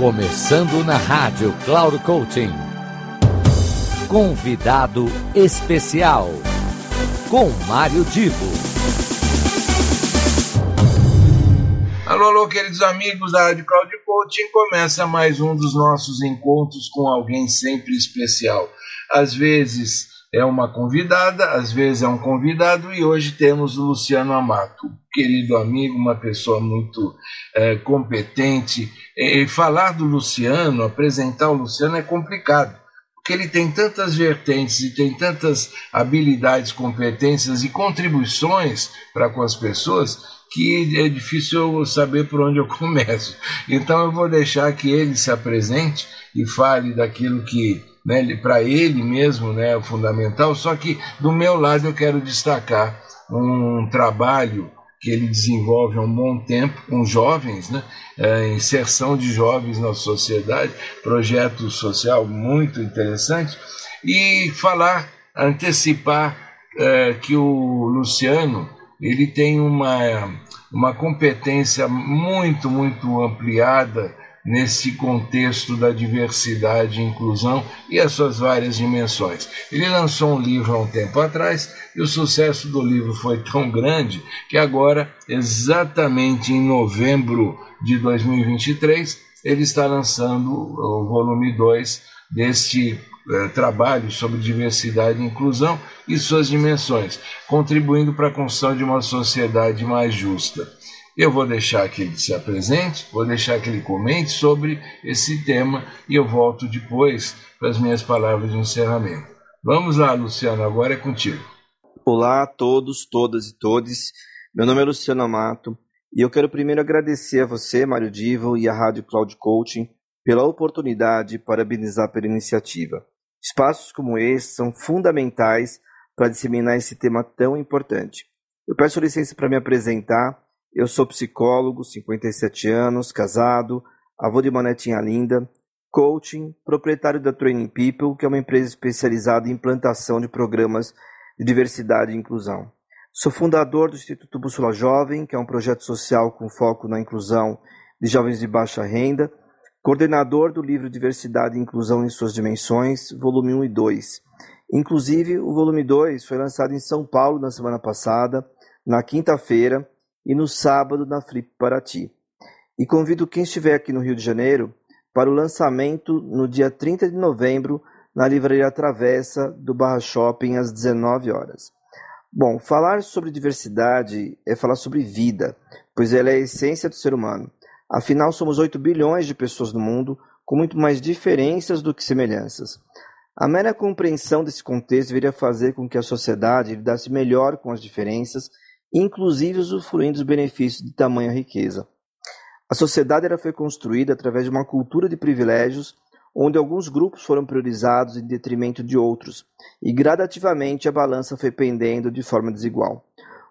Começando na rádio Cloud Coaching. Convidado especial com Mário Divo. Alô, alô, queridos amigos da Rádio Cloud Coaching. Começa mais um dos nossos encontros com alguém sempre especial. Às vezes é uma convidada, às vezes é um convidado e hoje temos o Luciano Amato, querido amigo, uma pessoa muito é, competente. E falar do Luciano, apresentar o Luciano é complicado, porque ele tem tantas vertentes e tem tantas habilidades, competências e contribuições para com as pessoas que é difícil eu saber por onde eu começo. Então eu vou deixar que ele se apresente e fale daquilo que né, para ele mesmo né, é fundamental, só que do meu lado eu quero destacar um trabalho que ele desenvolve há um bom tempo com jovens, né, é, inserção de jovens na sociedade, projeto social muito interessante, e falar, antecipar é, que o Luciano ele tem uma, uma competência muito, muito ampliada nesse contexto da diversidade e inclusão e as suas várias dimensões. Ele lançou um livro há um tempo atrás e o sucesso do livro foi tão grande que agora, exatamente em novembro de 2023, ele está lançando o volume 2 deste eh, trabalho sobre diversidade e inclusão e suas dimensões, contribuindo para a construção de uma sociedade mais justa. Eu vou deixar que ele se apresente, vou deixar que ele comente sobre esse tema e eu volto depois para as minhas palavras de encerramento. Vamos lá, Luciano, agora é contigo. Olá a todos, todas e todes. Meu nome é Luciano Amato e eu quero primeiro agradecer a você, Mário Divo, e a Rádio Cloud Coaching pela oportunidade e parabenizar pela iniciativa. Espaços como esse são fundamentais para disseminar esse tema tão importante. Eu peço licença para me apresentar eu sou psicólogo, 57 anos, casado, avô de uma netinha linda, coaching, proprietário da Training People, que é uma empresa especializada em implantação de programas de diversidade e inclusão. Sou fundador do Instituto Bússola Jovem, que é um projeto social com foco na inclusão de jovens de baixa renda, coordenador do livro Diversidade e Inclusão em suas dimensões, volume 1 e 2. Inclusive, o volume 2 foi lançado em São Paulo na semana passada, na quinta-feira, e no sábado na Flip Paraty. E convido quem estiver aqui no Rio de Janeiro para o lançamento no dia 30 de novembro na Livraria Travessa do Barra Shopping às 19 horas. Bom, falar sobre diversidade é falar sobre vida, pois ela é a essência do ser humano. Afinal, somos 8 bilhões de pessoas no mundo, com muito mais diferenças do que semelhanças. A mera compreensão desse contexto deveria fazer com que a sociedade lidasse melhor com as diferenças inclusive usufruindo dos benefícios de tamanha riqueza. A sociedade era foi construída através de uma cultura de privilégios, onde alguns grupos foram priorizados em detrimento de outros, e gradativamente a balança foi pendendo de forma desigual.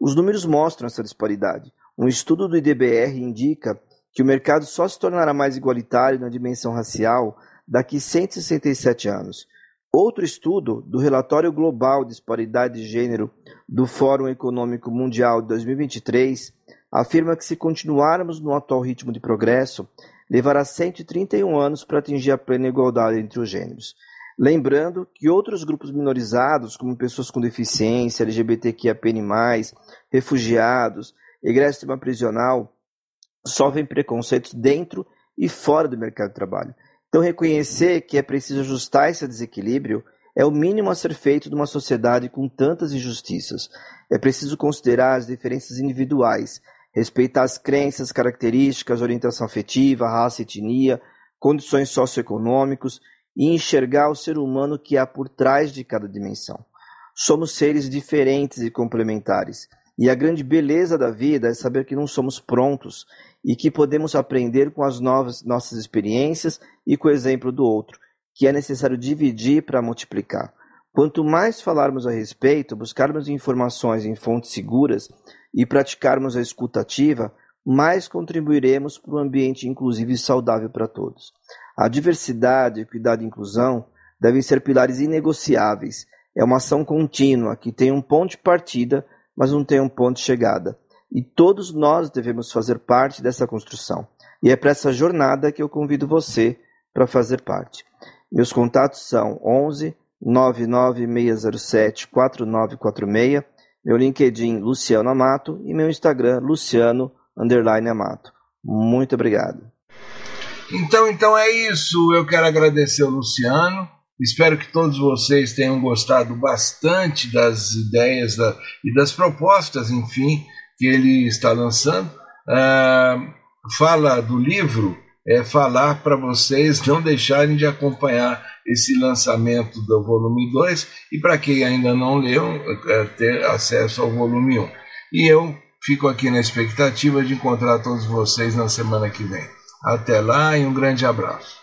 Os números mostram essa disparidade. Um estudo do IDBR indica que o mercado só se tornará mais igualitário na dimensão racial daqui 167 anos. Outro estudo do Relatório Global de Disparidade de Gênero do Fórum Econômico Mundial de 2023 afirma que, se continuarmos no atual ritmo de progresso, levará 131 anos para atingir a plena igualdade entre os gêneros. Lembrando que outros grupos minorizados, como pessoas com deficiência, LGBTQIAPN+, refugiados, egresso prisional, sofrem preconceitos dentro e fora do mercado de trabalho. Então, reconhecer que é preciso ajustar esse desequilíbrio é o mínimo a ser feito numa sociedade com tantas injustiças. É preciso considerar as diferenças individuais, respeitar as crenças, características, orientação afetiva, raça, etnia, condições socioeconômicas e enxergar o ser humano que há por trás de cada dimensão. Somos seres diferentes e complementares. E a grande beleza da vida é saber que não somos prontos e que podemos aprender com as novas nossas experiências e com o exemplo do outro, que é necessário dividir para multiplicar. Quanto mais falarmos a respeito, buscarmos informações em fontes seguras e praticarmos a escutativa, mais contribuiremos para um ambiente inclusivo e saudável para todos. A diversidade, equidade e inclusão devem ser pilares inegociáveis. É uma ação contínua que tem um ponto de partida, mas não tem um ponto de chegada. E todos nós devemos fazer parte dessa construção. E é para essa jornada que eu convido você para fazer parte. Meus contatos são 11 99607 4946, meu LinkedIn Luciano Amato e meu Instagram Luciano underline Amato. Muito obrigado. Então, então é isso. Eu quero agradecer ao Luciano. Espero que todos vocês tenham gostado bastante das ideias da, e das propostas, enfim, que ele está lançando. Uh, fala do livro é falar para vocês não deixarem de acompanhar esse lançamento do volume 2 e para quem ainda não leu, é, ter acesso ao volume 1. Um. E eu fico aqui na expectativa de encontrar todos vocês na semana que vem. Até lá e um grande abraço.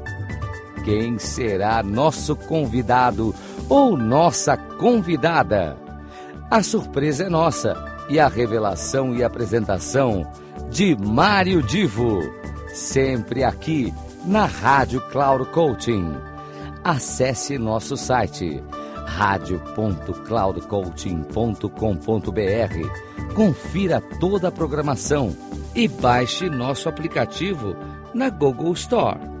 Quem será nosso convidado ou nossa convidada? A surpresa é nossa e a revelação e apresentação de Mário Divo, sempre aqui na Rádio Cloud Coaching. Acesse nosso site radio.cloudcoaching.com.br. Confira toda a programação e baixe nosso aplicativo na Google Store.